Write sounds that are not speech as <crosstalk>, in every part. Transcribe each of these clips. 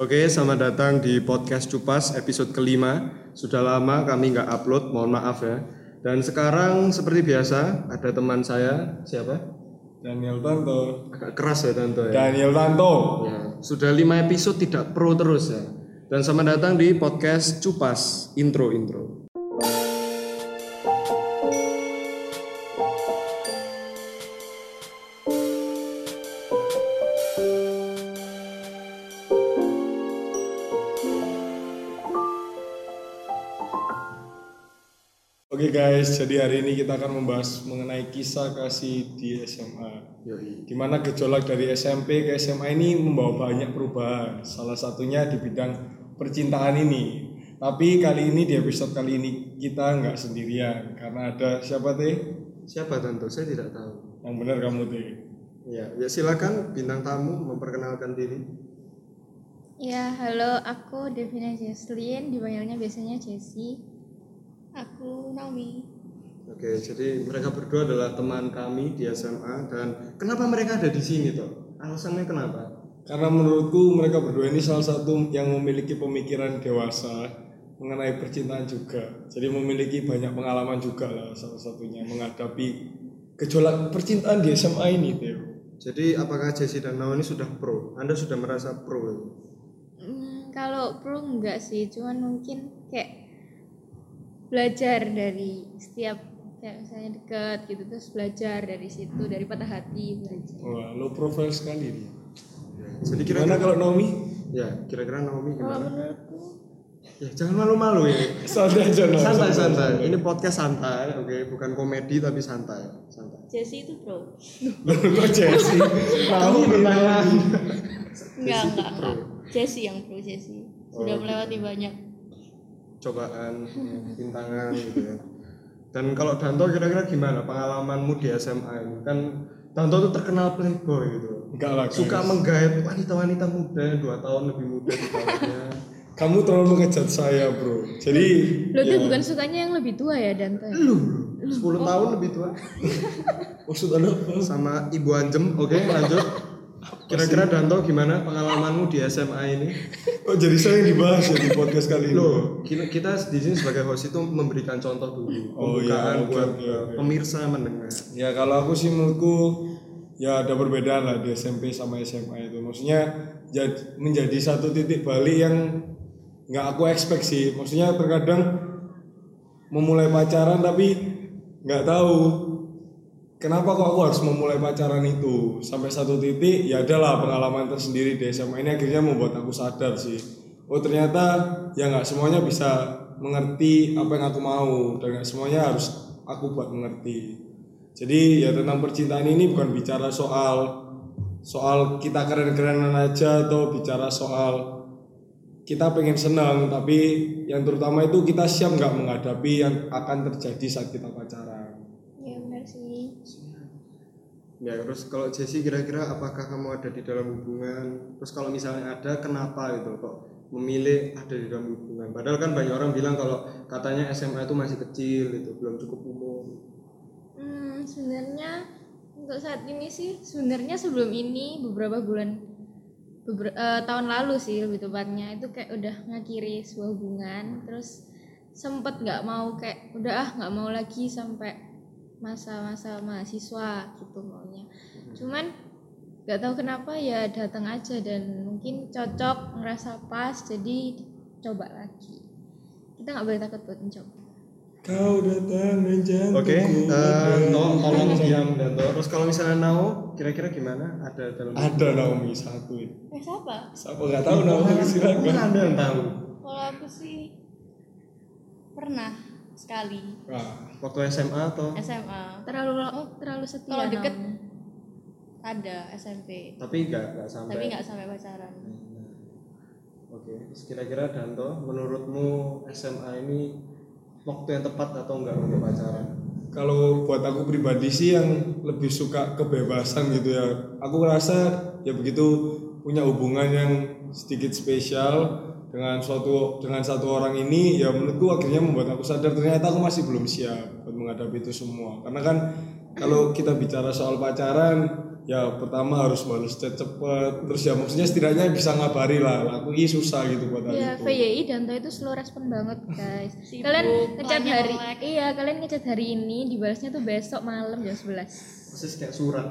Oke, selamat datang di podcast Cupas episode kelima. Sudah lama kami nggak upload, mohon maaf ya. Dan sekarang seperti biasa ada teman saya, siapa? Daniel Tanto. Agak keras ya Tanto ya. Daniel Tanto. Ya, Sudah lima episode tidak pro terus ya. Dan selamat datang di podcast Cupas intro intro. Jadi hari ini kita akan membahas mengenai kisah kasih di SMA. Yoi. Di mana gejolak dari SMP ke SMA ini membawa banyak perubahan. Salah satunya di bidang percintaan ini. Tapi kali ini di episode kali ini kita nggak sendirian karena ada siapa teh? Siapa Tanto? Saya tidak tahu. Yang benar kamu teh. Ya, ya silakan bintang tamu memperkenalkan diri. Ya, halo, aku Devina Jesslyn, dipanggilnya biasanya Jessie. Aku Naomi. Oke, jadi mereka berdua adalah teman kami di SMA dan kenapa mereka ada di sini toh? Alasannya kenapa? Karena menurutku mereka berdua ini salah satu yang memiliki pemikiran dewasa mengenai percintaan juga. Jadi memiliki banyak pengalaman juga lah salah satunya menghadapi gejolak percintaan di SMA ini, Theo. Jadi apakah Jesse dan Naomi sudah pro? Anda sudah merasa pro? Hmm, kalau pro enggak sih, cuman mungkin kayak belajar dari setiap kayak misalnya deket gitu terus belajar dari situ dari patah hati belajar. Wah, low profile sekali nih. Jadi Gimana kira-kira kalau Naomi? ya kira-kira Naomi Kalau gimana? menurutku Ya jangan malu-malu ya. Santai aja. Santai santai. Ini podcast santai, oke, bukan komedi tapi santai, santai. Jessie itu pro. Kok Jesse? Kamu bertangan. Enggak, enggak, enggak. Jessie yang pro Jessie. Sudah melewati banyak Cobaan, bintangan gitu ya. Dan kalau Danto kira-kira gimana pengalamanmu di SMA ini? Kan Danto tuh terkenal playboy gitu. Enggak lah, guys. Suka menggait wanita-wanita muda yang dua tahun lebih muda di bawahnya. <laughs> Kamu terlalu mengejat saya, Bro. Jadi Lo tuh bukan sukanya yang lebih tua ya Dante? Lu 10 tahun lebih tua <laughs> maksud Anda apa? sama Ibu Anjem. Oke, lanjut. <laughs> Kira-kira Danto gimana pengalamanmu di SMA ini? Oh, jadi saya yang dibahas ya di podcast kali ini. Loh, kita, kita di sini sebagai host itu memberikan contoh dulu, Oh, iya, buat oke, uh, oke. pemirsa mendengar. Ya kalau aku sih menurutku ya ada perbedaan lah di SMP sama SMA itu. Maksudnya jad- menjadi satu titik balik yang nggak aku expect sih. Maksudnya terkadang memulai pacaran tapi nggak tahu kenapa kok aku harus memulai pacaran itu? Sampai satu titik ya adalah pengalaman tersendiri di SMA ini akhirnya membuat aku sadar sih. Oh ternyata ya nggak semuanya bisa mengerti apa yang aku mau dan nggak semuanya harus aku buat mengerti. Jadi ya tentang percintaan ini bukan bicara soal soal kita keren-kerenan aja atau bicara soal kita pengen senang tapi yang terutama itu kita siap nggak menghadapi yang akan terjadi saat kita pacaran Ya benar sih. Ya, terus kalau Jesse kira-kira apakah kamu ada di dalam hubungan? Terus kalau misalnya ada, kenapa gitu kok memilih ada di dalam hubungan? Padahal kan banyak orang bilang kalau katanya SMA itu masih kecil gitu, belum cukup umur. Hmm, sebenarnya untuk saat ini sih sebenarnya sebelum ini beberapa bulan beber- eh, tahun lalu sih lebih tepatnya itu kayak udah ngakhiri sebuah hubungan terus sempet nggak mau kayak udah ah nggak mau lagi sampai masa-masa mahasiswa gitu maunya. Cuman nggak tahu kenapa ya datang aja dan mungkin cocok ngerasa pas jadi coba lagi. Kita nggak boleh takut buat mencoba. Kau datang dan jantungku Oke, eh, ada- to- tolong <laughs> diam dan to- Terus kalau misalnya Nao, kira-kira gimana? Ada dalam ada Naomi satu ini eh siapa? Siapa? Nggak tahu Naomi silakan Anda yang tahu. Kalau aku sih pernah sekali. Wah, Waktu SMA atau? SMA. terlalu oh, terlalu setia Kalau deket. Ada SMP, Tapi enggak, enggak sampai. tapi nggak sampai pacaran. Oke, terus kira-kira Danto, menurutmu SMA ini waktu yang tepat atau enggak untuk pacaran? kalau buat aku pribadi sih yang lebih suka kebebasan gitu ya aku ngerasa ya begitu punya hubungan yang sedikit spesial dengan suatu dengan satu orang ini ya menurutku akhirnya membuat aku sadar ternyata aku masih belum siap buat menghadapi itu semua karena kan kalau kita bicara soal pacaran ya pertama harus balas chat cepet terus ya maksudnya setidaknya bisa ngabari lah aku ini susah gitu buat Iya, itu VYI Danto itu slow respon banget, guys. Sibuk, kalian ngechat banyak hari iya, kalian ngechat hari ini, dibalasnya tuh besok malam jam 11. Persis kayak surat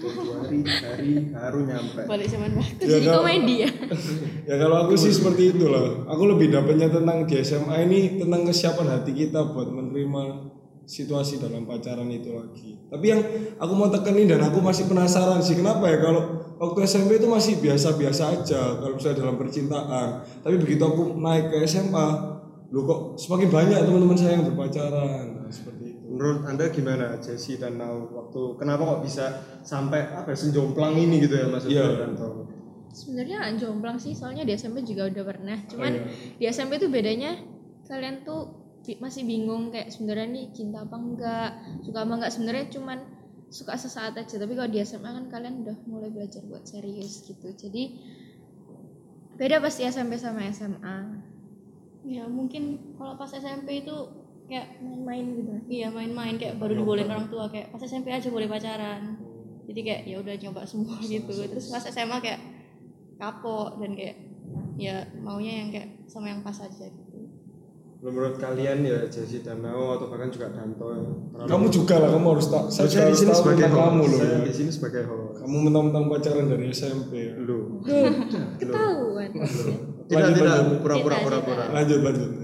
dua hari hari baru nyampe. Balik zaman waktu. Ya, Jadi kalau- komedi ya. <laughs> ya kalau aku sih seperti itu lah. Aku lebih dapatnya tentang di SMA ini tentang kesiapan hati kita buat menerima situasi dalam pacaran itu lagi. Tapi yang aku mau tekenin dan aku masih penasaran sih kenapa ya kalau waktu SMP itu masih biasa-biasa aja kalau misalnya dalam percintaan. Tapi begitu aku naik ke SMA lu kok semakin banyak teman-teman saya yang berpacaran. Nah, seperti itu menurut anda gimana Jesse dan Nau waktu kenapa kok bisa sampai apa ya senjomplang ini gitu ya maksudnya Iya. dan Nau? Sebenarnya nggak jomplang sih, soalnya di SMP juga udah pernah. Cuman iya. di SMP tuh bedanya kalian tuh bi- masih bingung kayak sebenarnya nih cinta apa enggak, suka apa enggak sebenarnya cuman suka sesaat aja. Tapi kalau di SMA kan kalian udah mulai belajar buat serius gitu. Jadi beda pasti SMP sama SMA. ya mungkin kalau pas SMP itu kayak Main-main gitu. iya main-main kayak baru dibolehin orang tua kayak pas SMP aja boleh pacaran. Jadi kayak ya udah nyoba semua gitu. terus pas SMA kayak kapok dan kayak ya maunya yang kayak sama yang pas aja gitu. Menurut kalian ya Jesse dan Nau atau bahkan juga Danto ya, kamu juga lah kamu harus tak saya saya di sini tahu sebagai kamu loh. Saya ya. di sini sebagai host. Kamu mentang-mentang pacaran dari SMP ya. lu Ketahuan. tidak Lanjut, tidak. pura-pura pura-pura. lanjut lanjut, lanjut.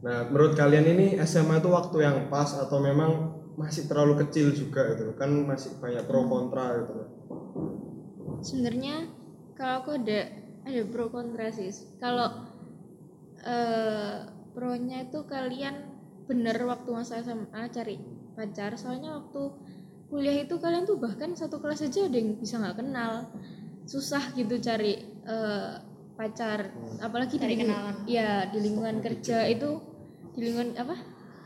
Nah menurut kalian ini SMA itu waktu yang pas atau memang masih terlalu kecil juga gitu? Kan masih banyak pro kontra gitu. Sebenarnya kalau aku ada ada pro kontra sih. Kalau eh pronya itu kalian bener waktu masa SMA cari pacar. Soalnya waktu kuliah itu kalian tuh bahkan satu kelas aja ada yang bisa nggak kenal. Susah gitu cari eh, pacar. Apalagi di Cari lingkungan kenalan. ya di lingkungan kerja itu di lingkungan apa?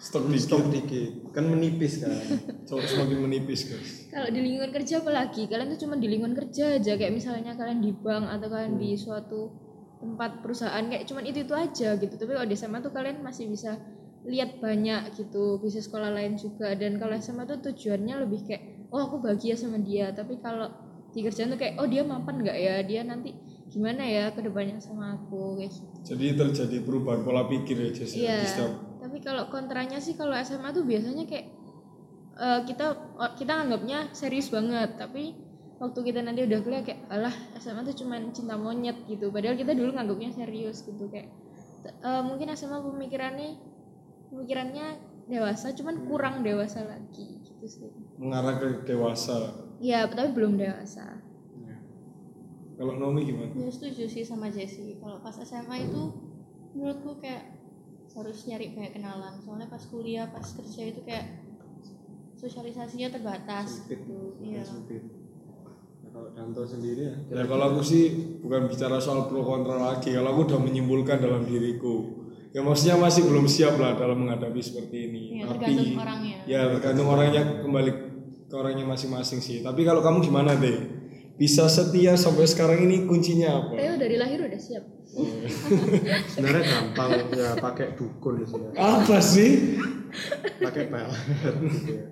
Stok dikit. Stop dikit. Kan menipis kan. <laughs> Cowok semakin menipis guys. Kalau di lingkungan kerja apalagi? Kalian tuh cuma di lingkungan kerja aja. Kayak misalnya kalian di bank atau kalian di suatu tempat perusahaan kayak cuman itu itu aja gitu. Tapi kalau di SMA tuh kalian masih bisa lihat banyak gitu, bisa sekolah lain juga. Dan kalau SMA tuh tujuannya lebih kayak oh aku bahagia sama dia. Tapi kalau di kerjaan tuh kayak oh dia mapan nggak ya? Dia nanti gimana ya ke depannya sama aku kayak gitu. jadi terjadi perubahan pola pikir ya Jess ya, Iya. di setiap Tapi kalau kontranya sih kalau SMA tuh biasanya kayak eh, kita kita anggapnya serius banget, tapi waktu kita nanti udah kuliah kayak alah SMA tuh cuman cinta monyet gitu. Padahal kita dulu nganggapnya serius gitu kayak eh, mungkin SMA pemikirannya pemikirannya dewasa cuman kurang dewasa lagi gitu sih. mengarah ke dewasa Ya, tapi belum dewasa. Kalau Nomi gimana? Ya setuju sih sama Jessie. Kalau pas SMA itu menurutku kayak harus nyari banyak kenalan. Soalnya pas kuliah pas kerja itu kayak sosialisasinya terbatas sempit. gitu. Iya. sempit. Nah, kalau Danto sendiri ya? Ya kalau aku sih bukan bicara soal pro kontra lagi. Kalau aku udah menyimpulkan dalam diriku. Ya maksudnya masih belum siap lah dalam menghadapi seperti ini. Iya, tapi tergantung orangnya. ya tergantung orangnya kembali ke orangnya masing-masing sih. Tapi kalau kamu gimana deh bisa setia sampai sekarang ini kuncinya apa? Theo dari lahir udah siap. <laughs> sebenarnya gampang ya pakai dukun di sini apa sih? Pakai gitu ya.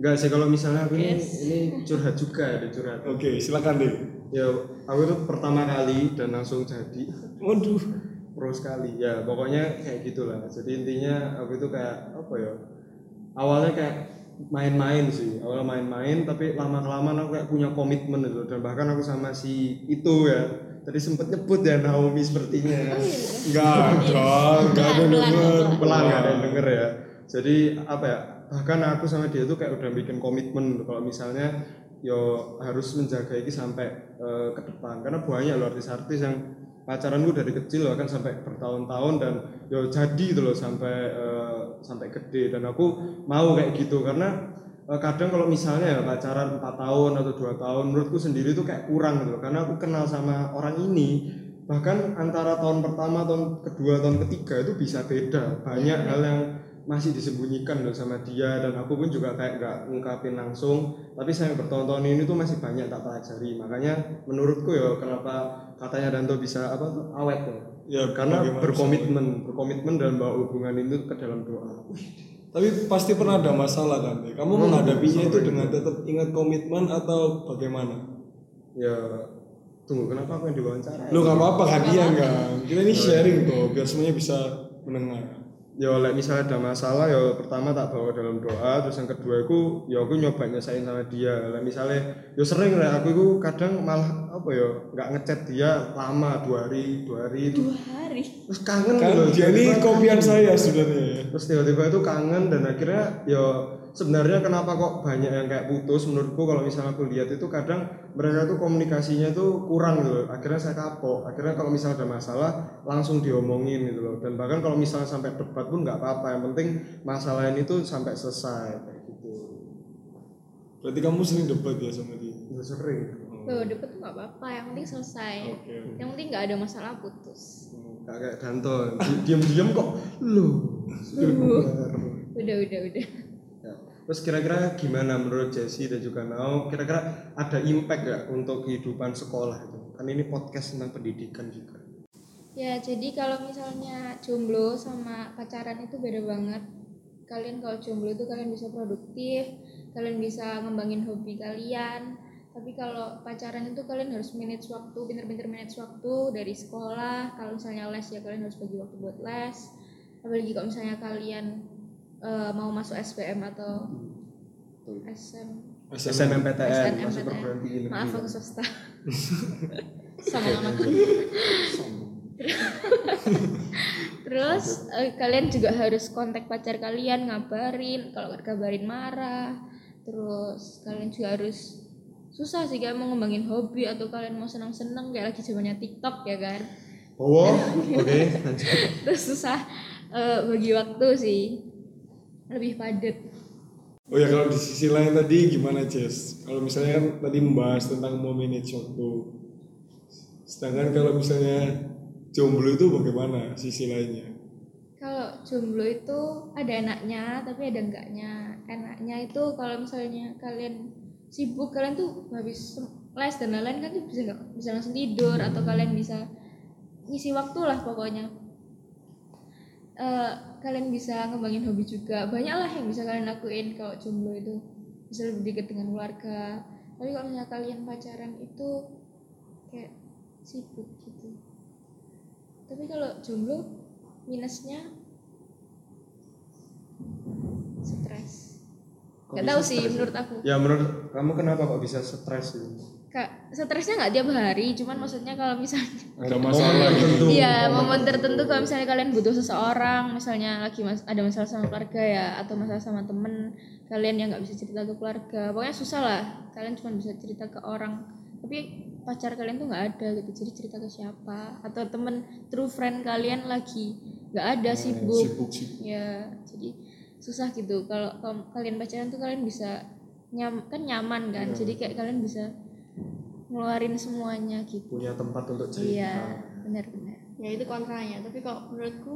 Enggak sih kalau misalnya aku ini ini curhat juga ya ada curhat. oke silakan deh Ya aku itu pertama kali dan langsung jadi. Waduh. Pro sekali. Ya pokoknya kayak gitulah. Jadi intinya aku itu kayak apa ya awalnya kayak main-main sih. Awalnya main-main tapi lama kelamaan aku kayak punya komitmen itu. Dan bahkan aku sama si itu ya tadi sempet nyebut ya Naomi sepertinya. Enggak dong enggak ada Pelan, denger pelan nggak ada yang denger ya. Jadi apa ya bahkan aku sama dia tuh kayak udah bikin komitmen kalau misalnya yo harus menjaga ini sampai eh, ke depan. Karena banyak loh artis-artis yang pacaran gue dari kecil bahkan sampai bertahun-tahun dan yo jadi gitu loh sampai eh, sampai gede. Dan aku mau kayak gitu karena eh, kadang kalau misalnya ya pacaran 4 tahun atau dua tahun menurutku sendiri tuh kayak kurang gitu karena aku kenal sama orang ini bahkan antara tahun pertama tahun kedua tahun ketiga itu bisa beda. Banyak hal yang masih disembunyikan loh sama dia dan aku pun juga kayak nggak ngungkapin langsung. Tapi saya bertahun-tahun ini tuh masih banyak tak pelajari. Makanya menurutku ya kenapa katanya Danto bisa apa tuh awet ya ya karena bagaimana berkomitmen berkomitmen dan bawa hubungan itu ke dalam doa Tapi pasti pernah ada masalah kan? Kamu menghadapinya itu dengan tetap ingat komitmen atau bagaimana? ya tunggu kenapa aku yang diwawancara Lu nggak apa-apa hadiah kan? Kita ini sharing kok, biar semuanya bisa mendengar. Ya like misalnya ada masalah ya pertama tak bawa dalam doa terus yang kedua aku ya aku nyoba nyesain sama dia lah misalnya ya sering lah aku itu kadang malah apa ya nggak ngechat dia lama dua hari dua hari dua hari terus kangen Kan loh tiba-tiba kopian saya sebenarnya. ya. terus tiba-tiba itu kangen dan akhirnya ya sebenarnya kenapa kok banyak yang kayak putus? Menurutku kalau misalnya aku lihat itu kadang mereka tuh komunikasinya tuh kurang gitu loh. Akhirnya saya kapok. Akhirnya kalau misalnya ada masalah langsung diomongin gitu loh. Dan bahkan kalau misalnya sampai debat pun nggak apa-apa. Yang penting masalah ini tuh sampai selesai kayak gitu. Berarti kamu sering debat ya sama dia? itu sering. Tuh, deket tuh nggak apa-apa, yang penting selesai. Oke. Yang penting nggak ada masalah putus. Gak kayak Danto. Di- diem-diem kok lu Udah, udah, udah. Terus kira-kira gimana menurut Jesse dan juga Nao? Kira-kira ada impact gak untuk kehidupan sekolah itu? Kan ini podcast tentang pendidikan juga. Ya, jadi kalau misalnya jomblo sama pacaran itu beda banget. Kalian kalau jomblo itu kalian bisa produktif, kalian bisa ngembangin hobi kalian. Tapi kalau pacaran itu kalian harus manage waktu, pinter-pinter manage waktu dari sekolah. Kalau misalnya les ya kalian harus bagi waktu buat les. Apalagi kalau misalnya kalian eh, mau masuk SPM atau SM SNMPTN masuk perguruan tinggi negeri. Maaf aku swasta. <laughs> Sama lamaku. Terus eh, kalian juga harus kontak pacar kalian, ngabarin. Kalau nggak kabarin marah. Terus kalian juga harus susah sih kayak mau ngembangin hobi atau kalian mau senang-senang kayak lagi zamannya TikTok ya kan. Oh, <laughs> oke, lanjut. Terus susah eh, bagi waktu sih. Lebih padat. Oh ya kalau di sisi lain tadi gimana Jess? Kalau misalnya kan tadi membahas tentang mau manage waktu. Sedangkan kalau misalnya jomblo itu bagaimana sisi lainnya? Kalau jomblo itu ada enaknya tapi ada enggaknya. Enaknya itu kalau misalnya kalian sibuk kalian tuh habis les dan lain-lain kan tuh bisa nggak- bisa langsung tidur atau kalian bisa ngisi waktu lah pokoknya. Eh, kalian bisa ngembangin hobi juga. Banyak lah yang bisa kalian lakuin kalau jomblo itu. Bisa lebih dekat dengan keluarga. Tapi kalau misalnya kalian pacaran itu kayak sibuk gitu. Tapi kalau jomblo minusnya stres Bisa tahu sih menurut aku Ya menurut kamu kenapa kok bisa stres itu? kak stresnya nggak tiap hari cuman maksudnya kalau misalnya Ada <laughs> masalah tertentu. Iya, momen tertentu kalau misalnya kalian butuh seseorang, misalnya lagi mas ada masalah sama keluarga ya, atau masalah sama temen, kalian yang nggak bisa cerita ke keluarga, pokoknya susah lah. Kalian cuma bisa cerita ke orang, tapi pacar kalian tuh nggak ada gitu, jadi cerita ke siapa? Atau temen true friend kalian lagi nggak ada sibuk, sibuk sibuk. ya, jadi susah gitu. Kalau kalian pacaran tuh kalian bisa nyam kan nyaman kan, jadi kayak kalian bisa ngeluarin semuanya gitu. Punya tempat untuk cerita. Iya, benar-benar. ya itu kontranya tapi kalau menurutku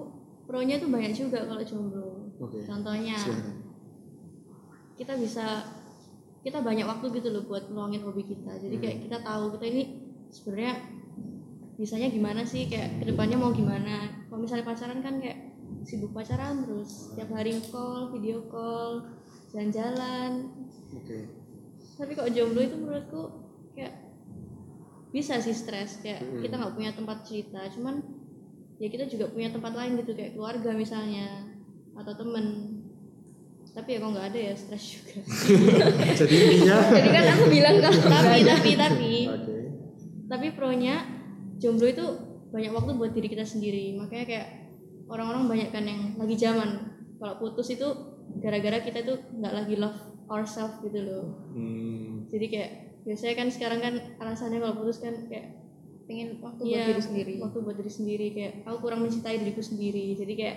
pro-nya tuh banyak juga kalau jomblo Oke. contohnya Silakan. kita bisa kita banyak waktu gitu loh buat meluangin hobi kita jadi kayak kita tahu kita ini sebenarnya bisanya gimana sih kayak ke depannya mau gimana kalau misalnya pacaran kan kayak sibuk pacaran terus. Tiap hari call video call jalan-jalan. Oke. tapi kok jomblo itu menurutku kayak bisa sih stres kayak kita nggak punya tempat cerita. Cuman ya kita juga punya tempat lain gitu kayak keluarga misalnya atau temen. Tapi ya kalau nggak ada ya stres juga. <laughs> Jadi intinya <laughs> Jadi kan aku bilang kalau tapi tapi tapi. Oke. tapi pro nya jomblo itu banyak waktu buat diri kita sendiri. Makanya kayak orang-orang banyak kan yang lagi zaman kalau putus itu gara-gara kita itu nggak lagi love ourselves gitu loh Hmm. jadi kayak biasanya kan sekarang kan alasannya kalau putus kan kayak pengen waktu Iya, buat diri sendiri. waktu buat diri sendiri kayak aku kurang mencintai diriku sendiri jadi kayak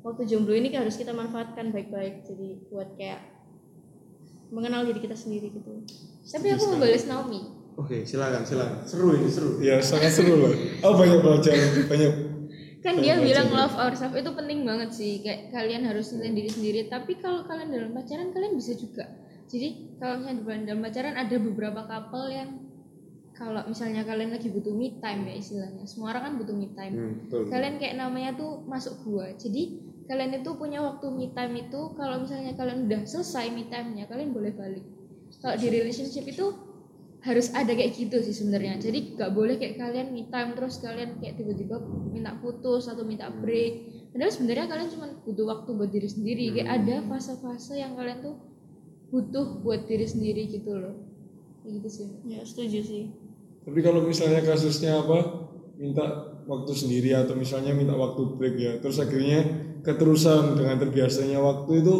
waktu jomblo ini kan harus kita manfaatkan baik-baik jadi buat kayak mengenal diri kita sendiri gitu Tapi aku mau balas Naomi. Oke, silakan, silakan. Seru ini, seru. Ya sangat seru loh. Oh banyak belajar, banyak. Kan dia bilang love ourselves itu penting banget sih. Kayak kalian harus cintain diri sendiri. Tapi kalau kalian dalam pacaran kalian bisa juga. Jadi kalau misalnya dalam, dalam pacaran ada beberapa couple yang kalau misalnya kalian lagi butuh me time ya istilahnya. Semua orang kan butuh me time. Hmm, betul. Kalian kayak namanya tuh masuk gua. Jadi kalian itu punya waktu me time itu kalau misalnya kalian udah selesai me time-nya kalian boleh balik. Kalau di relationship itu harus ada kayak gitu sih sebenarnya. Jadi nggak boleh kayak kalian me time terus kalian kayak tiba-tiba minta putus atau minta break. Padahal sebenarnya kalian cuma butuh waktu buat diri sendiri. Kayak ada fase-fase yang kalian tuh butuh buat diri sendiri gitu loh. Kayak gitu sih. Ya setuju sih. Tapi kalau misalnya kasusnya apa? Minta waktu sendiri atau misalnya minta waktu break ya, terus akhirnya keterusan dengan terbiasanya waktu itu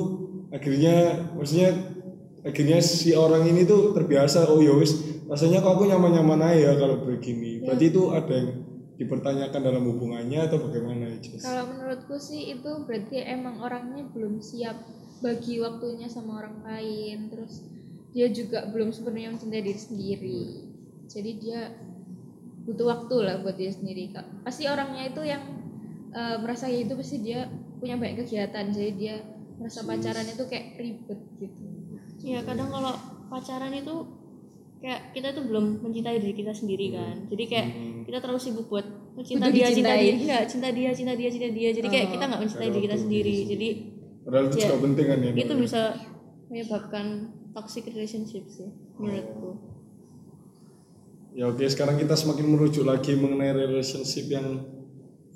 akhirnya maksudnya akhirnya si orang ini tuh terbiasa oh ya wis rasanya kok aku nyaman-nyaman aja ya kalau break ini. Berarti itu ada yang dipertanyakan dalam hubungannya atau bagaimana ya Jess? Kalau menurutku sih itu berarti emang orangnya belum siap bagi waktunya sama orang lain, terus dia juga belum sepenuhnya mencintai diri sendiri. Jadi dia butuh waktu lah buat dia sendiri. Kak. Pasti orangnya itu yang eh, merasa kayak itu pasti dia punya banyak kegiatan, jadi dia merasa pacaran itu kayak ribet gitu. ya kadang kalau pacaran itu kayak kita tuh belum mencintai diri kita sendiri kan. Jadi kayak kita terlalu sibuk buat cinta Butuh dia cinta dia. enggak cinta dia cinta dia cinta dia. Jadi kayak kita nggak mencintai diri kita sendiri. jadi Padahal itu Ya. juga penting kan ya. itu bisa menyebabkan toxic relationship sih menurutku. Ya oke, sekarang kita semakin merujuk lagi mengenai relationship yang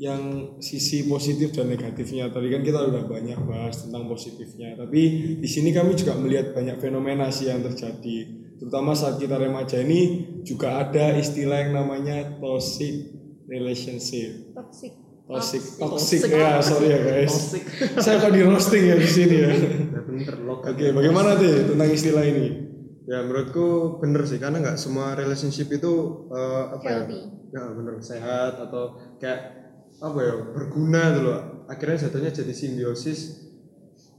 yang sisi positif dan negatifnya. Tadi kan kita udah banyak bahas tentang positifnya, tapi di sini kami juga melihat banyak fenomena sih yang terjadi. Terutama saat kita remaja ini juga ada istilah yang namanya toxic relationship. Toxic. Toxic, toxic, ya sorry ya guys. Saya kok di roasting ya di sini ya. Ya. Oke, bagaimana tuh tentang istilah ini? Ya menurutku bener sih karena nggak semua relationship itu eh, apa Healthy. ya? Ya bener sehat atau kayak apa ya berguna tuh loh. Akhirnya jatuhnya jadi simbiosis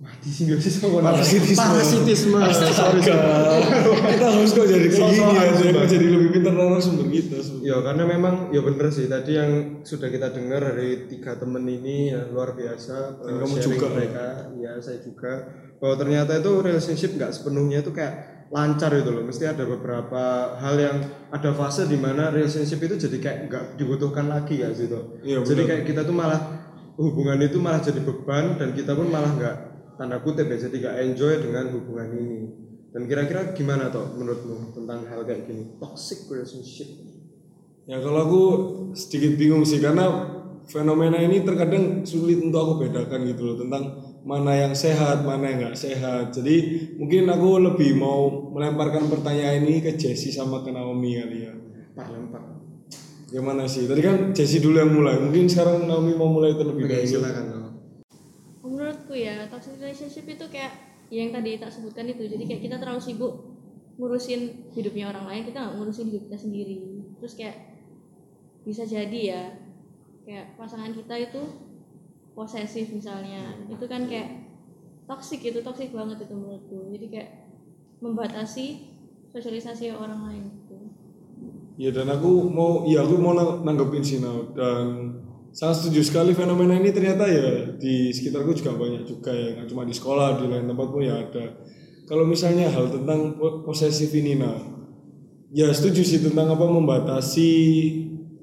mati simbiosis? Parasitisme. Parasitisme. Sorry, kita harus kok jadi kayak gini Sok-sokan, ya, sumpah. jadi lebih pintar narasumber kita. Ya karena memang ya bener sih tadi yang sudah kita dengar dari tiga temen ini ya, luar biasa Dan eh, kamu juga. mereka ya saya juga bahwa ternyata itu relationship nggak sepenuhnya itu kayak lancar gitu loh mesti ada beberapa hal yang ada fase di mana relationship itu jadi kayak nggak dibutuhkan lagi ya gitu Iya, jadi kayak kita tuh malah hubungan itu malah jadi beban dan kita pun malah nggak tanda kutip ya jadi enjoy dengan hubungan ini dan kira-kira gimana toh menurutmu tentang hal kayak gini toxic relationship Ya kalau aku sedikit bingung sih karena fenomena ini terkadang sulit untuk aku bedakan gitu loh tentang mana yang sehat, mana yang nggak sehat. Jadi mungkin aku lebih mau melemparkan pertanyaan ini ke Jesse sama ke Naomi kali ya. lempar lempar Gimana sih? Tadi kan Jesse dulu yang mulai. Mungkin sekarang Naomi mau mulai terlebih dahulu. silakan. Menurutku ya toxic relationship itu kayak ya yang tadi tak sebutkan itu. Jadi kayak kita terlalu sibuk ngurusin hidupnya orang lain kita nggak ngurusin hidup kita sendiri. Terus kayak bisa jadi ya kayak pasangan kita itu posesif misalnya. Itu kan kayak toxic itu toxic banget itu menurutku. Jadi kayak membatasi sosialisasi orang lain gitu Ya dan aku mau, ya aku mau nang- nanggepin sih dan sangat setuju sekali fenomena ini ternyata ya di sekitarku juga banyak juga ya nggak cuma di sekolah di lain tempat pun ya ada. Kalau misalnya hal tentang po- posesif ini nah, ya setuju sih tentang apa membatasi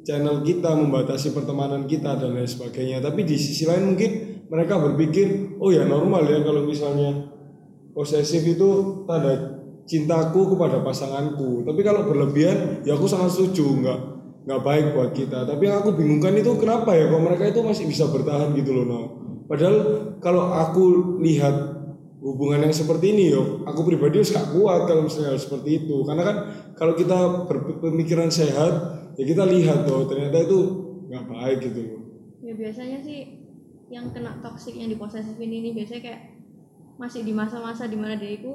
channel kita, membatasi pertemanan kita dan lain sebagainya. Tapi di sisi lain mungkin mereka berpikir, oh ya normal ya kalau misalnya posesif itu tanda cintaku kepada pasanganku tapi kalau berlebihan ya aku sangat setuju nggak nggak baik buat kita tapi yang aku bingungkan itu kenapa ya kok mereka itu masih bisa bertahan gitu loh Nau. padahal kalau aku lihat hubungan yang seperti ini yo aku pribadi harus gak kuat kalau misalnya hal seperti itu karena kan kalau kita berpemikiran sehat ya kita lihat tuh ternyata itu nggak baik gitu loh ya biasanya sih yang kena toxic yang diposesifin ini biasanya kayak masih di masa-masa di mana dia itu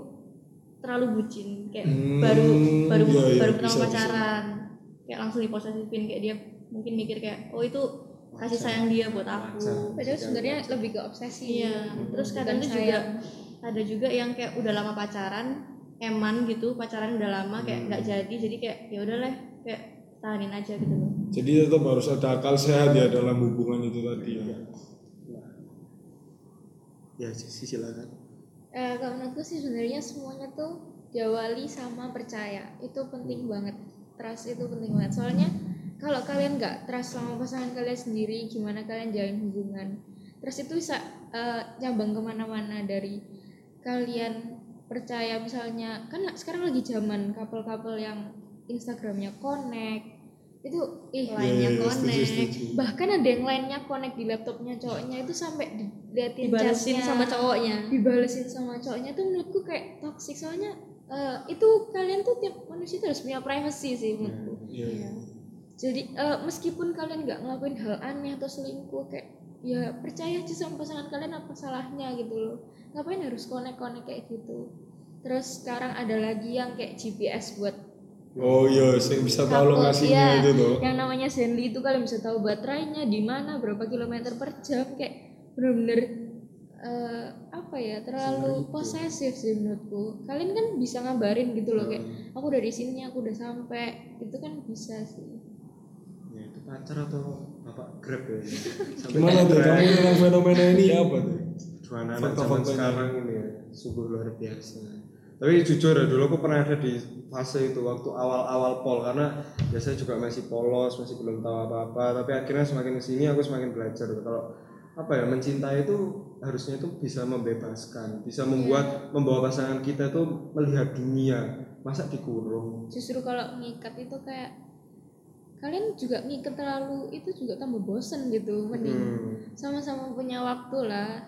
terlalu bucin kayak Hmm, baru baru iya, iya, baru kenal bisa. Kayak langsung diposesifin kayak dia mungkin mikir kayak oh itu kasih sayang dia buat aku. Padahal sebenarnya lebih ke obsesi. iya terus kadang tuh juga ada juga yang kayak udah lama pacaran eman gitu pacaran udah lama kayak nggak jadi jadi kayak ya udahlah kayak tahanin aja gitu loh. Jadi tetap harus ada akal sehat ya dalam hubungan itu tadi ya? Ya sisi silakan. Eh, kalau menurutku sih sebenarnya semuanya tuh diawali sama percaya. Itu penting banget trust itu penting banget soalnya kalau kalian nggak trust sama pasangan kalian sendiri gimana kalian jalin hubungan trust itu bisa eh, nyambang ke mana-mana dari kalian percaya misalnya kan sekarang lagi zaman couple-couple yang Instagramnya connect itu ih Lainnya Iya, iya, setuju, connect. setuju. bahkan ada yang lainnya connect di laptopnya cowoknya itu sampai diliatin dibalesin chatnya, sama cowoknya dibalesin sama cowoknya tuh menurutku kayak toxic soalnya eh, itu kalian tuh tiap manusia tuh harus punya privacy sih menurutku Iya, iya. jadi eh, meskipun kalian nggak ngelakuin hal aneh atau selingkuh kayak ya percaya aja sama pasangan kalian apa salahnya gitu loh ngapain harus connect kayak gitu terus sekarang ada lagi yang kayak GPS buat Oh iya, saya bisa tahu lokasinya iya, itu tuh. yang namanya Zenly itu kalian bisa tahu baterainya di mana berapa kilometer per jam kayak bener-bener eh, apa ya terlalu posesif sih menurutku. Kalian kan bisa ngabarin gitu loh kayak aku udah di sini aku udah sampai itu kan bisa sih. Ya, itu pacar atau bapak grab ya? <laughs> Sampai Gimana tuh? Kamu dengan fenomena ini apa tuh? Dua anak zaman sekarang ini ya sungguh luar biasa. Tapi jujur ya dulu aku pernah ada di fase itu waktu awal-awal pol karena biasanya juga masih polos masih belum tahu apa-apa. Tapi akhirnya semakin ke sini aku semakin belajar. Kalau apa ya mencintai itu harusnya itu bisa membebaskan bisa membuat membawa pasangan kita itu melihat dunia. Masa dikurung? Justru kalau ngikat itu kayak kalian juga ngikat terlalu itu juga tambah bosen gitu. Mending Hmm. sama-sama punya waktu lah.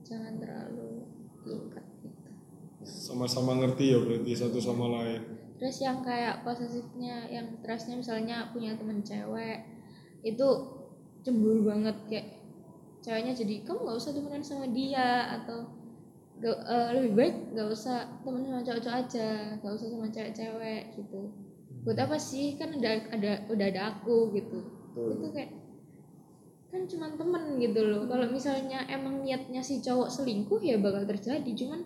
Jangan terlalu ngikat gitu. Sama-sama ngerti ya berarti satu sama lain. terus yang kayak posesifnya yang trustnya misalnya punya temen cewek itu cemburu banget kayak ceweknya jadi kamu nggak usah temenan sama dia atau gak, eh, lebih baik nggak usah temen sama cowok-cowok aja nggak usah sama cewek-cewek gitu. Buat apa sih? Kan ada ada udah ada aku gitu. Betul. itu kayak kan cuma temen gitu loh. Kalau misalnya emang niatnya si cowok selingkuh ya bakal terjadi. Cuman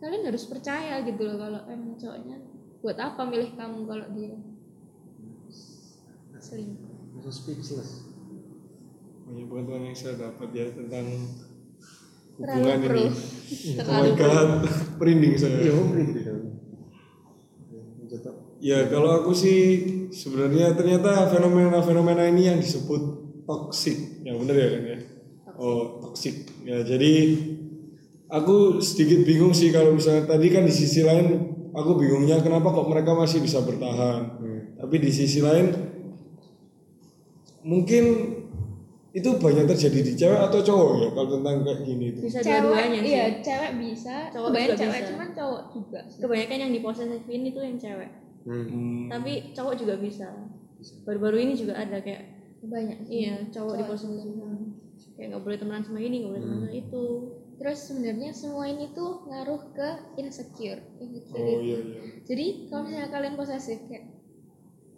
kalian harus percaya gitu loh kalau emang cowoknya buat apa milih kamu kalau dia selingkuh. Langsung speechless Banyak pengetahuan yang saya dapat ya tentang hubungan ini. Oh my god, merinding saya. iya kan Jatuh. Ya kalau aku sih sebenarnya ternyata fenomena-fenomena ini yang disebut toxic, yang benar ya kan ya. Oh toxic. Ya jadi aku sedikit bingung sih kalau misalnya tadi kan di sisi lain aku bingungnya kenapa kok mereka masih bisa bertahan. Tapi di sisi lain mungkin itu banyak terjadi di cewek atau cowok ya kalau tentang kayak gini itu. bisa cewek dua-duanya sih iya cewek bisa Cowok juga cewek bisa. cuman cowok juga sih. kebanyakan yang diposesifin itu yang cewek Hmm. Hmm. tapi cowok juga bisa baru-baru ini juga ada kayak banyak sih. iya cowok diposesifin kayak nggak boleh temenan sama ini nggak boleh temenan sama itu terus sebenarnya semua ini tuh ngaruh ke insecure insecure Oh iya iya. jadi kalau misalnya kalian posesif kayak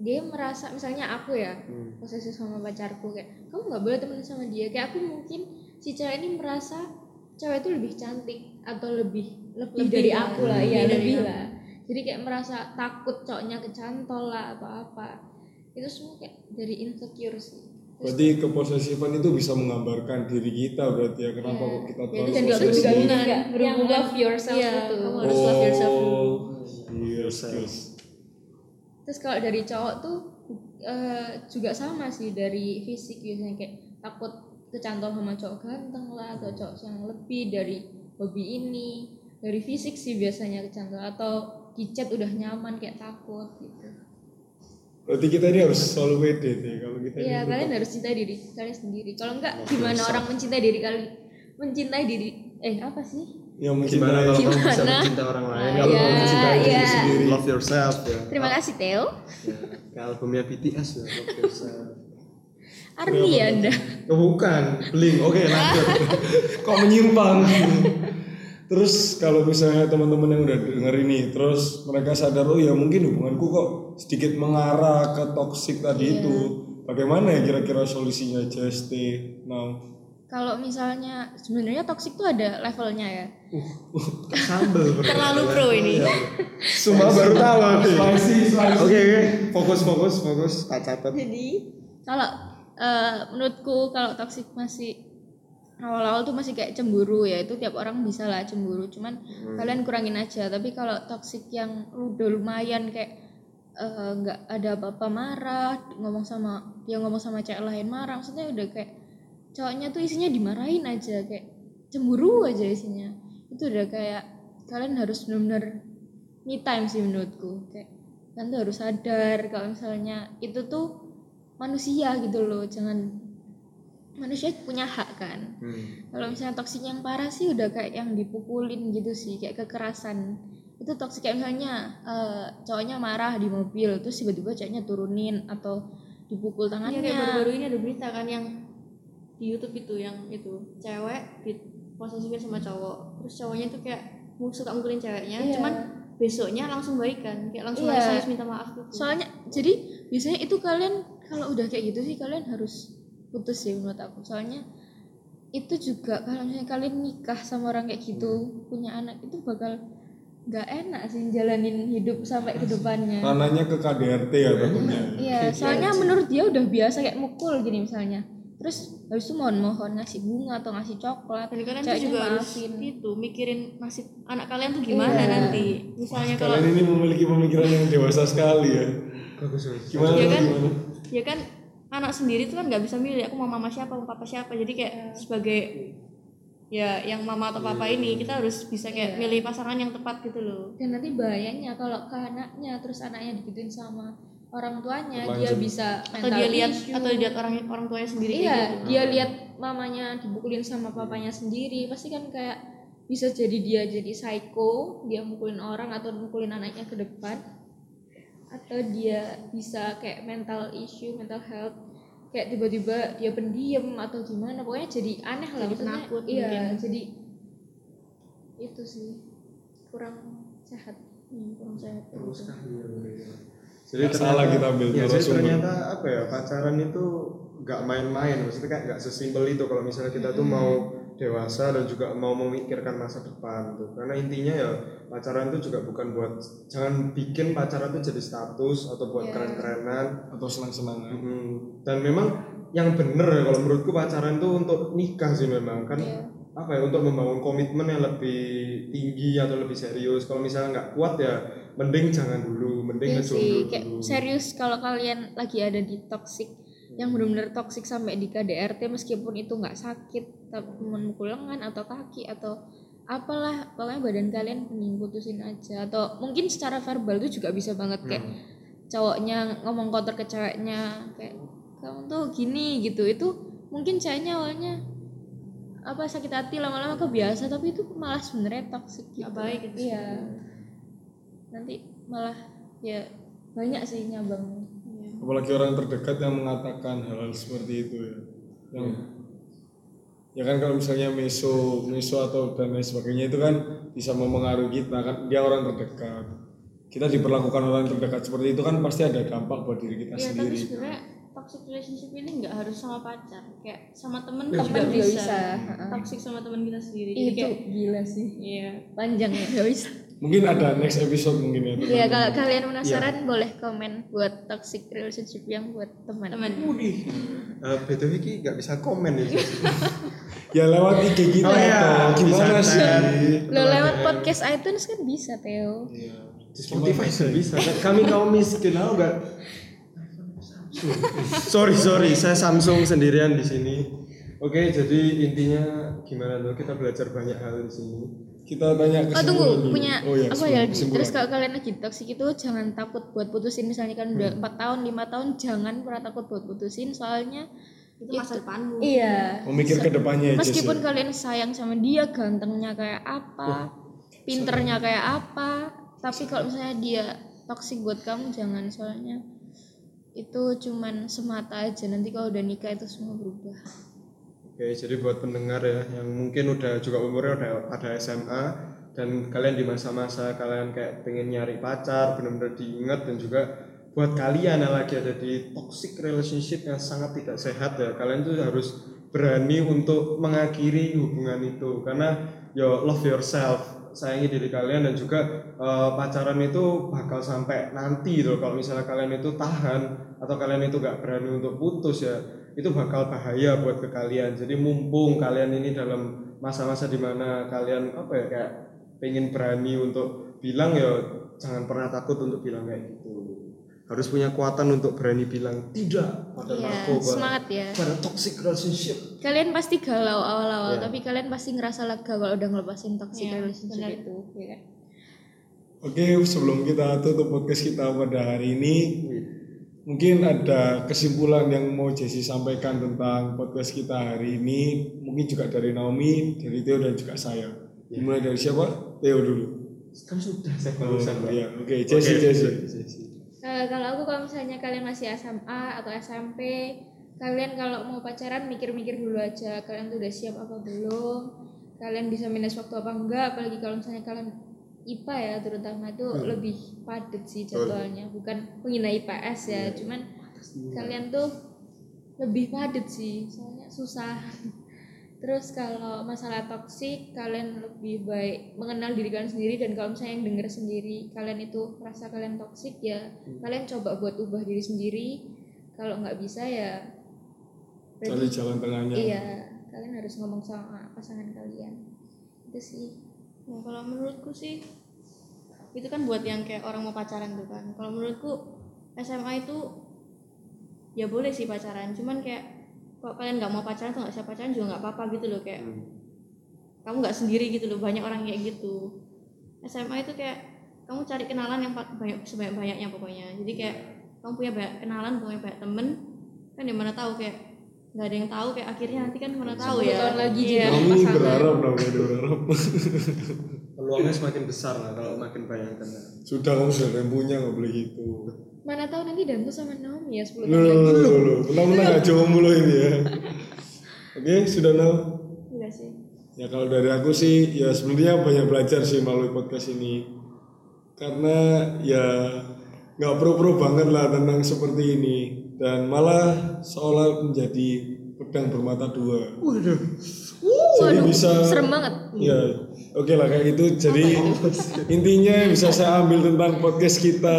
dia merasa misalnya aku ya Hmm. posesif sama pacarku kayak kamu nggak boleh temenan sama dia kayak aku mungkin si cewek ini merasa cewek itu lebih cantik atau lebih lebih, Lebih dari lah. aku lah ya Lebih lebih lah jadi kayak merasa takut cowoknya kecantol lah atau apa itu semua kayak dari insecure sih Berarti keposesifan itu bisa menggambarkan diri kita berarti ya kenapa Iya. kok kita Ya, terlalu itu juga posesif. yang Berhubungan. love yourself Iya, itu kamu harus love yourself dulu. Oh, yes, yes. Terus kalau dari cowok tuh eh, juga sama sih dari fisik biasanya kayak takut kecantol sama cowok ganteng lah atau cowok yang lebih dari hobi ini. Dari fisik sih biasanya kecantol atau di chat udah nyaman kayak takut gitu. Berarti kita ini harus selalu pede nih kalau kita Iya kalian harus cintai diri kalian sendiri. Kalau enggak gimana orang mencintai diri kalian? Mencintai diri eh apa sih yang Gimana mencintai kalau kamu bisa Gimana? mencintai orang lain? Ah, Kalau iya, kamu mencintai diri iya. sendiri, love yourself ya. terima kasih Theo Ya, albumnya BTS ya, love yourself. Army ya anda Oh, bukan, Blink. Oke, lanjut. <laughs> kok menyimpang. terus kalau misalnya teman-teman yang udah denger ini terus mereka sadar oh ya mungkin hubunganku kok sedikit mengarah ke toksik tadi Iya. itu. Bagaimana ya kira-kira solusinya just stay now? Kalau misalnya sebenarnya toxic tuh ada levelnya ya Sambel. bro. terlalu pro ini Sumpah baru tahu nih. Spicy, spicy. Oke, oke. Fokus, fokus, fokus. Tak catat. jadi kalau eh, menurutku kalau toxic masih awal-awal tuh masih kayak cemburu ya itu tiap orang bisa lah cemburu cuman kalian kurangin aja tapi kalau toxic yang udah lumayan kayak eh, nggak ada apa-apa marah ngomong sama dia ngomong sama cewek lain marah maksudnya udah kayak cowoknya tuh isinya dimarahin aja kayak cemburu aja isinya. Itu udah kayak kalian harus benar-benar me time sih menurutku. Kayak kan tuh harus sadar kalau misalnya itu tuh manusia gitu loh jangan manusia punya hak kan. Hmm. kalau misalnya toksik yang parah sih udah kayak yang dipukulin gitu sih kayak kekerasan. Itu toksik kayak misalnya eh, cowoknya marah di mobil terus tiba-tiba ceweknya turunin atau dipukul Iya tangannya. kayak baru-baru ini ada berita kan yang di YouTube itu yang itu cewek di posesifin sama cowok. Terus cowoknya tuh kayak mau suka mukulin ceweknya Iya. cuman besoknya langsung baikan kayak langsung Iya. nangis minta maaf gitu. Soalnya jadi biasanya itu kalian kalau udah kayak gitu sih kalian harus putus sih menurut aku. Soalnya itu juga kalau misalnya kalian nikah sama orang kayak gitu punya anak itu bakal nggak enak sih jalanin hidup sampai ke depannya ranahnya ke KDRT ya takutnya iya. <laughs> Soalnya menurut dia udah biasa kayak mukul gini misalnya. Terus habis itu mohon-mohon ngasih bunga atau ngasih coklat. Dan kalian tuh ceweknya juga harus maafin. itu mikirin nasib anak kalian tuh gimana Iya. nanti. Misalnya kalau kalian ini memiliki pemikiran yang dewasa sekali ya. Gimana ya kan? gimana? Ya kan? Anak sendiri tuh kan nggak bisa milih aku mau mama siapa mau papa siapa. Jadi kayak sebagai ya yang mama atau papa ini kita harus bisa kayak milih pasangan yang tepat gitu loh. Dan nanti bahayanya kalau ke anaknya terus anaknya digituin sama orang tuanya dia Berlanjut. bisa atau dia lihat issue. atau lihat orang orang tuanya sendiri iya gitu. dia lihat mamanya dipukulin sama papanya sendiri pasti kan kayak bisa jadi dia jadi psycho dia mukulin orang atau mukulin anaknya ke depan atau dia bisa kayak mental issue mental health kayak tiba-tiba dia pendiam atau gimana pokoknya jadi aneh lah Jadi maksudnya penakut iya mungkin. jadi itu sih kurang sehat Hmm, kurang sehat sekali ya, Bro. Nggak salah kita ambil ya, jadi narasumber. ternyata apa ya pacaran itu nggak main-main maksudnya kayak nggak sesimpel itu kalau misalnya kita tuh mau dewasa dan juga mau memikirkan masa depan tuh karena intinya ya pacaran itu juga bukan buat jangan bikin pacaran itu jadi status atau buat Iya. keren-kerenan atau senang-senangan Mm-mm. dan memang yang bener ya kalau menurutku pacaran itu untuk nikah sih memang kan Iya. Apa ya untuk membangun komitmen yang lebih tinggi atau lebih serius. Kalau misalnya nggak kuat ya mending jangan dulu mending ngejomblo sih, kayak dulu serius kalau kalian lagi ada di toxic yang benar-benar toxic sampai di KDRT meskipun itu nggak sakit tapi memukul lengan atau kaki atau apalah pokoknya badan kalian mending putusin aja. Atau mungkin secara verbal itu juga bisa banget kayak cowoknya ngomong kotor ke ceweknya kayak kamu tuh gini gitu. Itu mungkin ceweknya awalnya apa sakit hati lama-lama kebiasa tapi itu malah sebenarnya toxic gitu. Nggak baik gitu iya. nanti malah ya banyak sih nyabang Iya. apalagi orang terdekat yang mengatakan hal-hal seperti itu ya. Yang ya kan kalau misalnya meso meso atau dan lain sebagainya itu kan bisa memengaruhi kita kan dia orang terdekat. Kita diperlakukan orang terdekat seperti itu kan pasti ada dampak buat diri kita Iya, tapi sendiri. sebenarnya toxic relationship ini nggak harus sama pacar kayak sama temen Temen juga juga bisa, bisa, heeh. toxic sama teman kita sendiri jadi itu kayak gila sih. Iya. Panjang ya. Guys mungkin ada next episode mungkin ya ya kalau kalian penasaran boleh komen buat toxic relationship yang buat teman. Teman. Eh, btw ki nggak bisa komen ya. <laughs> Ya lewat IG kita Oh iya, gimana bisa, sih? Lo lewat podcast iTunes kan bisa Theo. Iya. di Spotify bisa. Kan kami kaum miskin aku nggak sorry sorry saya Samsung sendirian di sini. Oke jadi intinya gimana tuh kita belajar banyak hal di sini. Kita tanya Oh kesimpulan tunggu dulu. punya oh, iya, apa ya? kesimpulan. Terus kalau kalian lagi toxic itu jangan takut buat putusin. Misalnya kan udah empat tahun lima tahun jangan pernah takut buat putusin. Soalnya itu masa depanmu. Iya. Memikir ke depannya aja meskipun sih. kalian sayang sama dia gantengnya kayak apa pinternya kayak apa tapi kalau misalnya dia toxic buat kamu jangan. Soalnya itu cuman semata aja. Nanti kalau udah nikah itu semua berubah. Oke jadi buat pendengar ya yang mungkin udah juga umurnya udah pada SMA dan kalian di masa-masa kalian kayak pengen nyari pacar benar-benar diingat dan juga buat kalian yang lagi ada di toxic relationship yang sangat tidak sehat ya kalian tuh harus berani untuk mengakhiri hubungan itu. Karena yo love yourself sayangi diri kalian dan juga eh, pacaran itu bakal sampai nanti tuh kalau misalnya kalian itu tahan atau kalian itu gak berani untuk putus ya itu bakal bahaya buat ke kalian. Jadi mumpung kalian ini dalam masa-masa di mana kalian apa ya kayak pengen berani untuk bilang ya jangan pernah takut untuk bilang kayak gitu harus punya kekuatan untuk berani bilang tidak pada Iya, narkoba semangat ya. pada toxic relationship kalian pasti galau awal-awal Iya. tapi kalian pasti ngerasa lega kalau udah ngelepasin toxic Iya, relationship benar. itu ya kan Oke, sebelum kita tutup podcast kita pada hari ini, mungkin ada kesimpulan yang mau Jesse sampaikan tentang podcast kita hari ini. Mungkin juga dari Naomi, dari Theo dan juga saya. Dimulai dari siapa? Theo dulu. kan sudah saya Oh, barusan iya. Oke, Jesse, Oke, Jesse. Jesse. Eh, kalau aku kalau misalnya kalian masih SMA atau SMP kalian kalau mau pacaran mikir-mikir dulu aja kalian tuh udah siap apa belum kalian bisa manage waktu apa enggak apalagi kalau misalnya kalian IPA ya terutama itu lebih padat sih jadwalnya bukan pengguna IPS ya cuman kalian tuh lebih padat sih soalnya susah <laughs> terus kalau masalah toksik kalian lebih baik mengenal diri kalian sendiri dan kalau misalnya yang denger sendiri kalian itu merasa kalian toksik ya kalian coba buat ubah diri sendiri. Kalau nggak bisa ya Cari jalan tengahnya. iya kalian harus ngomong sama pasangan kalian. Itu sih. Nah, kalau menurutku sih itu kan buat yang kayak orang mau pacaran tuh kan. Kalau menurutku SMA itu ya boleh sih pacaran, cuman kayak kalau kalian nggak mau pacaran atau nggak siap pacaran juga nggak apa-apa gitu loh kayak kamu nggak sendiri gitu loh banyak orang kayak gitu. SMA itu kayak kamu cari kenalan yang banyak sebanyak banyaknya pokoknya. Jadi kayak kamu punya banyak kenalan, punya banyak temen kan yang mana tahu kayak nggak ada yang tahu kayak akhirnya nanti kan mana tahu 10 ya. tahun lagi Iya. Naomi pasangan. berharap, Naomi berharap. <laughs> peluangnya semakin besar lah kalau makin banyak kenal sudah kamu sudah punya nggak boleh gitu. Mana tahu nanti Danto sama Naomi ya 10 Loh, tahun lagi loh, loh, loh. Mentang-mentang nggak jomblo ini ya. Oke, sudah Nau. Enggak sih. Ya kalau dari aku sih ya sebenarnya banyak belajar sih melalui podcast ini karena ya nggak pro-pro banget lah tentang seperti ini dan malah seolah menjadi pedang bermata dua. waduh Jadi Waduh, bisa serem banget Ya, oke lah kayak gitu. Jadi intinya yang bisa saya ambil tentang podcast kita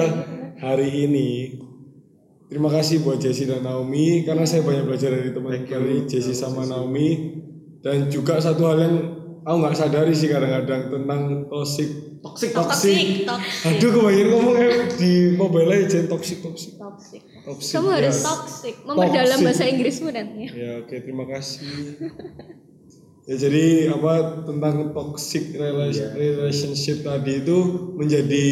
hari ini. Terima kasih buat Jesse dan Naomi karena saya banyak belajar dari teman dari Jesse sama Naomi dan juga satu hal yang aku nggak sadari sih kadang-kadang tentang toxic toxic toxic. toxic. Aduh kebanyakan ngomong eh, di Mobile Legends toxic toxic Toxic. toxic. kamu harus. Toxic. memperdalam Toxic. bahasa Inggrismu nanti Ya oke terima kasih. ya jadi apa tentang toxic rela- relationship tadi itu menjadi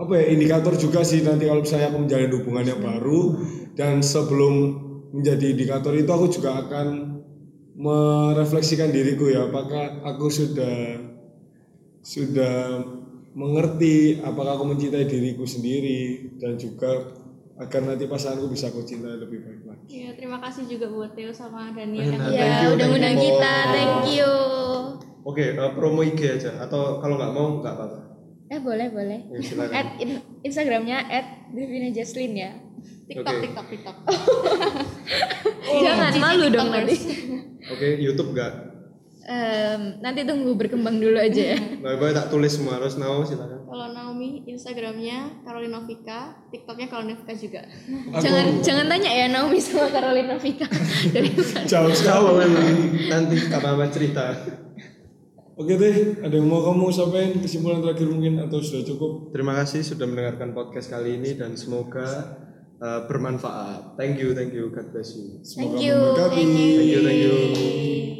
apa ya indikator juga sih nanti kalau misalnya aku menjalin hubungan yang baru dan sebelum menjadi indikator itu aku juga akan merefleksikan diriku ya apakah aku sudah sudah mengerti apakah aku mencintai diriku sendiri dan juga agar nanti pasanganku bisa aku cintai lebih baik lagi. Ya, terima kasih juga buat Theo sama Daniel yang Thank ya udah ngundang kita thank you. Oke eh, promo IG aja atau kalau nggak mau nggak apa-apa boleh boleh Ya, silakan. at in- Instagramnya at Devina Jaslin ya TikTok, Oke. TikTok, TikTok. <laughs> jangan malu dong nanti oke YouTube nggak Em, nanti tunggu berkembang dulu aja ya <laughs> Baik, baik tak tulis semua harus mau silakan. Kalau Naomi, Instagramnya Carolina Vika, TikToknya Carolina Vika juga. jangan jangan tanya ya Naomi sama Carolina Vika dari <laughs> Jauh memang nanti apa cerita. Oke deh, ada yang mau kamu sampaikan kesimpulan terakhir mungkin atau sudah cukup? Terima kasih sudah mendengarkan podcast kali ini dan semoga uh, bermanfaat. Thank you, thank you, God bless you. Semoga Thank you. memberkati. Thank you, thank you.